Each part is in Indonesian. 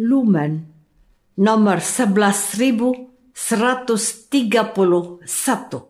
Lumen nomor 11131.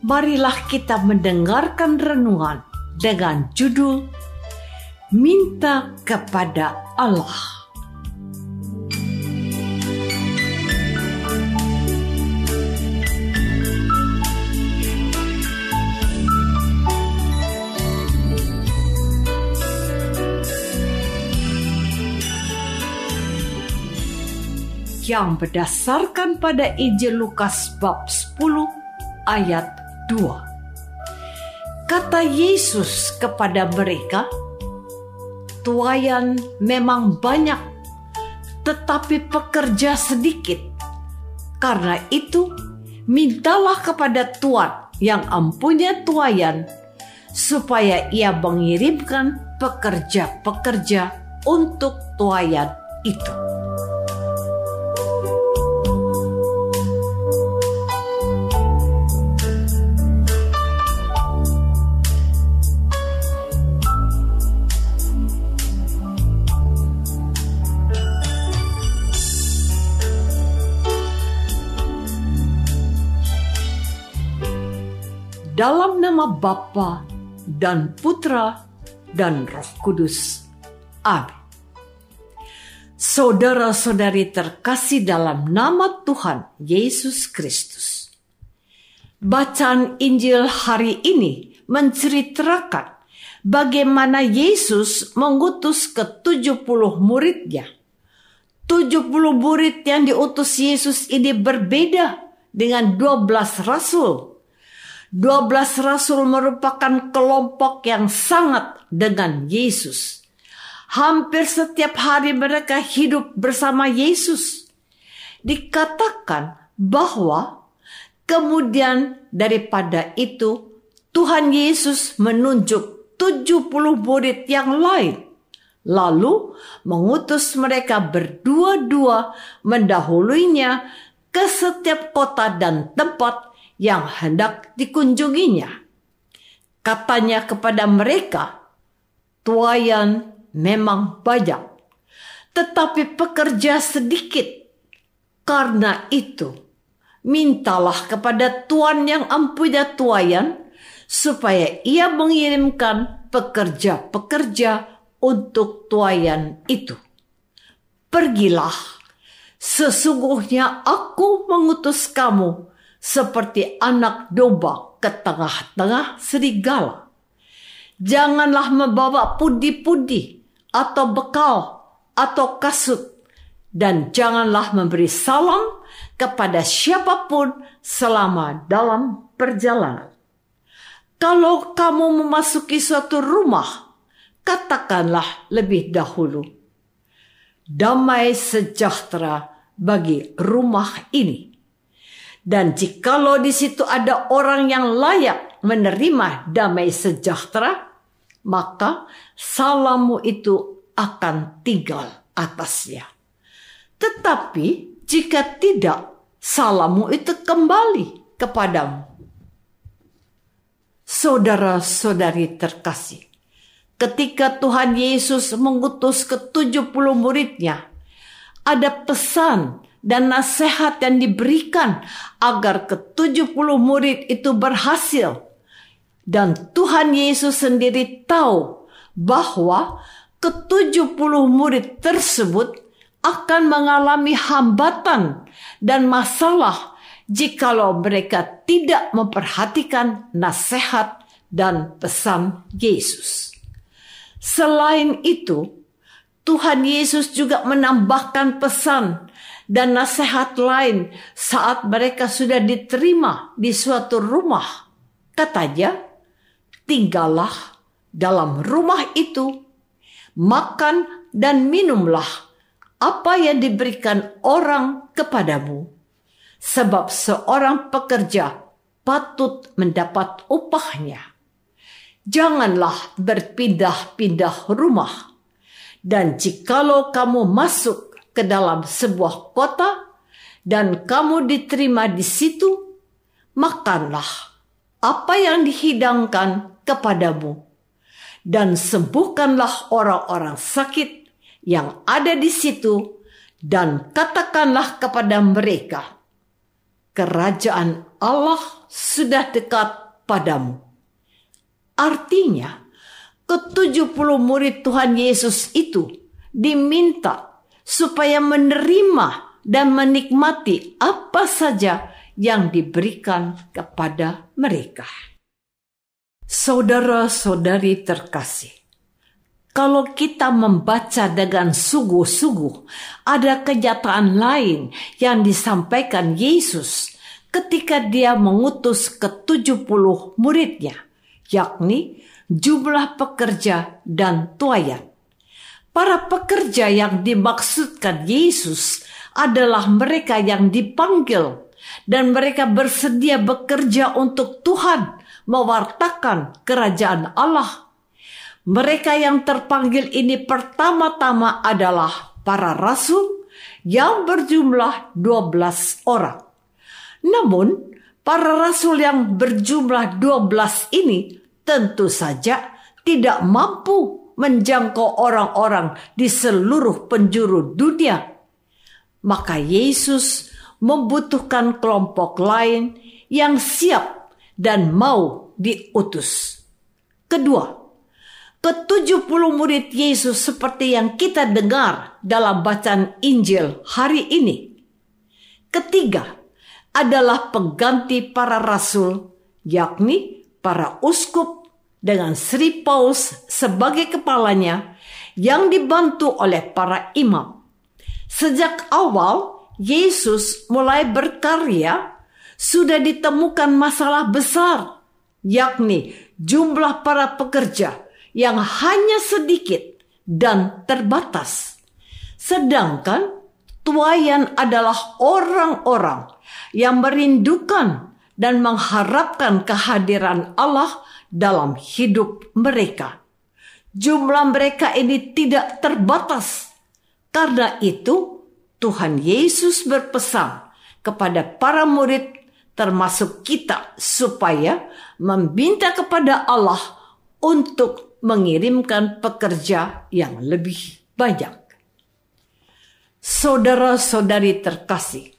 marilah kita mendengarkan renungan dengan judul Minta kepada Allah. yang berdasarkan pada Injil Lukas bab 10 ayat 2. Kata Yesus kepada mereka, "Tuayan memang banyak, tetapi pekerja sedikit. Karena itu, mintalah kepada Tuhan yang empunya tuayan, supaya ia mengirimkan pekerja-pekerja untuk tuayan itu." Dalam nama Bapa dan Putra dan Roh Kudus. Amin. Saudara-saudari terkasih dalam nama Tuhan Yesus Kristus. Bacaan Injil hari ini menceritakan bagaimana Yesus mengutus ke 70 muridnya. 70 murid yang diutus Yesus ini berbeda dengan 12 rasul 12 rasul merupakan kelompok yang sangat dengan Yesus. Hampir setiap hari mereka hidup bersama Yesus. Dikatakan bahwa kemudian daripada itu Tuhan Yesus menunjuk 70 murid yang lain. Lalu mengutus mereka berdua-dua mendahulunya ke setiap kota dan tempat yang hendak dikunjunginya. Katanya kepada mereka, tuayan memang banyak, tetapi pekerja sedikit. Karena itu, mintalah kepada Tuhan yang empunya tuayan, supaya ia mengirimkan pekerja-pekerja untuk tuayan itu. Pergilah, sesungguhnya aku mengutus kamu seperti anak domba ke tengah-tengah serigala. Janganlah membawa pudi-pudi atau bekal atau kasut dan janganlah memberi salam kepada siapa pun selama dalam perjalanan. Kalau kamu memasuki suatu rumah, katakanlah lebih dahulu, damai sejahtera bagi rumah ini Dan jikalau di situ ada orang yang layak menerima damai sejahtera, maka salammu itu akan tinggal atasnya. Tetapi jika tidak, salammu itu kembali kepadamu. Saudara-saudari terkasih, ketika Tuhan Yesus mengutus ke 70 muridnya, ada pesan dan nasihat yang diberikan agar ke-70 murid itu berhasil. Dan Tuhan Yesus sendiri tahu bahwa ke-70 murid tersebut akan mengalami hambatan dan masalah jikalau mereka tidak memperhatikan nasihat dan pesan Yesus. Selain itu, Tuhan Yesus juga menambahkan pesan dan nasihat lain saat mereka sudah diterima di suatu rumah. Katanya, tinggallah dalam rumah itu, makan dan minumlah apa yang diberikan orang kepadamu. Sebab seorang pekerja patut mendapat upahnya. Janganlah berpindah-pindah rumah. Dan jikalau kamu masuk ke dalam sebuah kota dan kamu diterima di situ, makanlah apa yang dihidangkan kepadamu dan sembuhkanlah orang-orang sakit yang ada di situ dan katakanlah kepada mereka, kerajaan Allah sudah dekat padamu. Artinya, ke-70 murid Tuhan Yesus itu diminta supaya menerima dan menikmati apa saja yang diberikan kepada mereka. Saudara-saudari terkasih, kalau kita membaca dengan sungguh-sungguh, ada kenyataan lain yang disampaikan Yesus ketika dia mengutus ke-70 muridnya, yakni jumlah pekerja dan tuayan. Para pekerja yang dimaksudkan Yesus adalah mereka yang dipanggil dan mereka bersedia bekerja untuk Tuhan mewartakan kerajaan Allah. Mereka yang terpanggil ini pertama-tama adalah para rasul yang berjumlah 12 orang. Namun, para rasul yang berjumlah 12 ini tentu saja tidak mampu menjangkau orang-orang di seluruh penjuru dunia. Maka Yesus membutuhkan kelompok lain yang siap dan mau diutus. Kedua, ke-70 murid Yesus seperti yang kita dengar dalam bacaan Injil hari ini. Ketiga, adalah pengganti para rasul, yakni para uskup dengan Sri Paus sebagai kepalanya yang dibantu oleh para imam. Sejak awal Yesus mulai berkarya, sudah ditemukan masalah besar, yakni jumlah para pekerja yang hanya sedikit dan terbatas. Sedangkan tuayan adalah orang-orang yang merindukan dan mengharapkan kehadiran Allah dalam hidup mereka. Jumlah mereka ini tidak terbatas. Karena itu, Tuhan Yesus berpesan kepada para murid termasuk kita supaya meminta kepada Allah untuk mengirimkan pekerja yang lebih banyak. Saudara-saudari terkasih,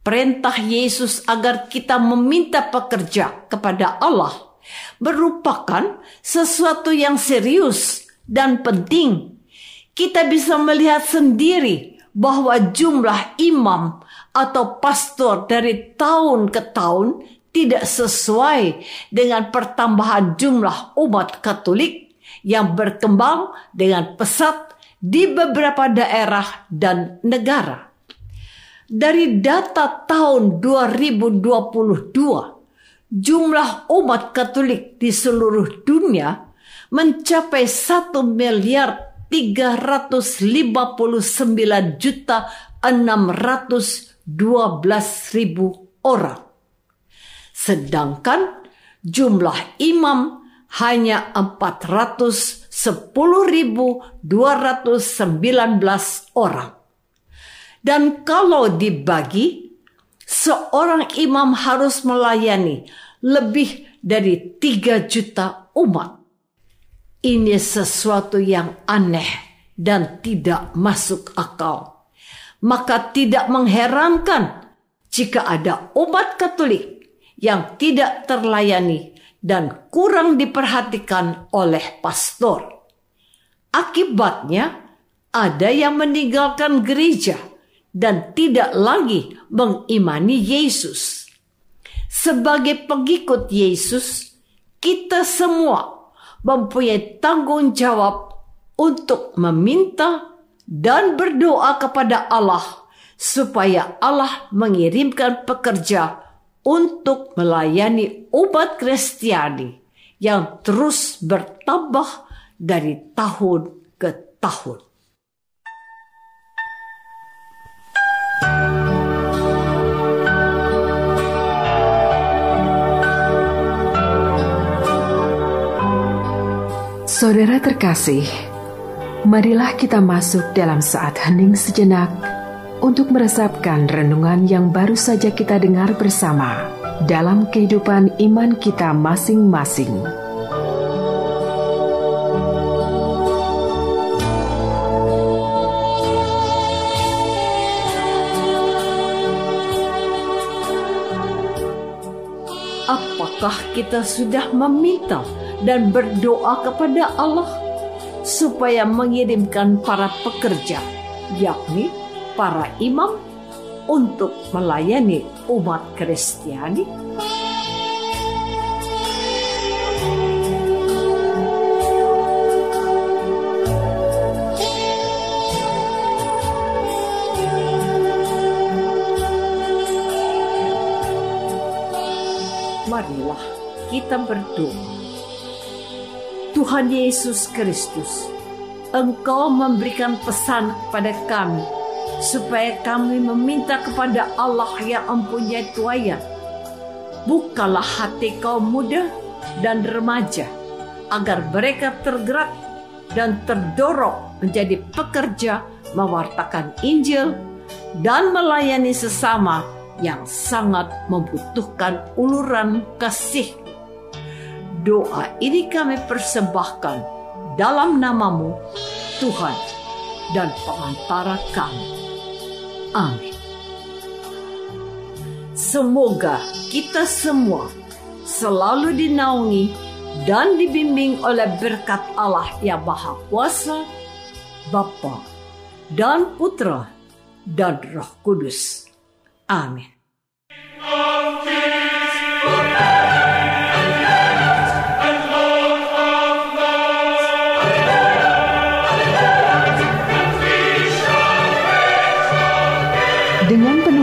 perintah Yesus agar kita meminta pekerja kepada Allah merupakan sesuatu yang serius dan penting. Kita bisa melihat sendiri bahwa jumlah imam atau pastor dari tahun ke tahun tidak sesuai dengan pertambahan jumlah umat Katolik yang berkembang dengan pesat di beberapa daerah dan negara. Dari data tahun 2022, jumlah umat Katolik di seluruh dunia mencapai 1 miliar 359 juta 612 ribu orang. Sedangkan jumlah imam hanya 410.219 orang. Dan kalau dibagi, seorang imam harus melayani lebih dari 3 juta umat. Ini sesuatu yang aneh dan tidak masuk akal. Maka tidak mengherankan jika ada umat Katolik yang tidak terlayani dan kurang diperhatikan oleh pastor. Akibatnya, ada yang meninggalkan gereja dan tidak lagi mengimani Yesus. Sebagai pengikut Yesus, kita semua mempunyai tanggung jawab untuk meminta dan berdoa kepada Allah supaya Allah mengirimkan pekerja untuk melayani umat Kristiani yang terus bertambah dari tahun ke tahun. Saudara terkasih, marilah kita masuk dalam saat hening sejenak untuk meresapkan renungan yang baru saja kita dengar bersama dalam kehidupan iman kita masing-masing. Apakah kita sudah meminta? Dan berdoa kepada Allah supaya mengirimkan para pekerja, yakni para imam, untuk melayani umat Kristiani. Marilah kita berdoa Tuhan Yesus Kristus, Engkau memberikan pesan kepada kami supaya kami meminta kepada Allah yang mempunyai tuayan. Bukalah hati kaum muda dan remaja agar mereka tergerak dan terdorong menjadi pekerja mewartakan Injil dan melayani sesama yang sangat membutuhkan uluran kasih Doa ini kami persembahkan dalam namamu, Tuhan, dan pengantara kami. Amin. Semoga kita semua selalu dinaungi dan dibimbing oleh berkat Allah yang Maha Kuasa, Bapa dan Putra dan Roh Kudus. Amin.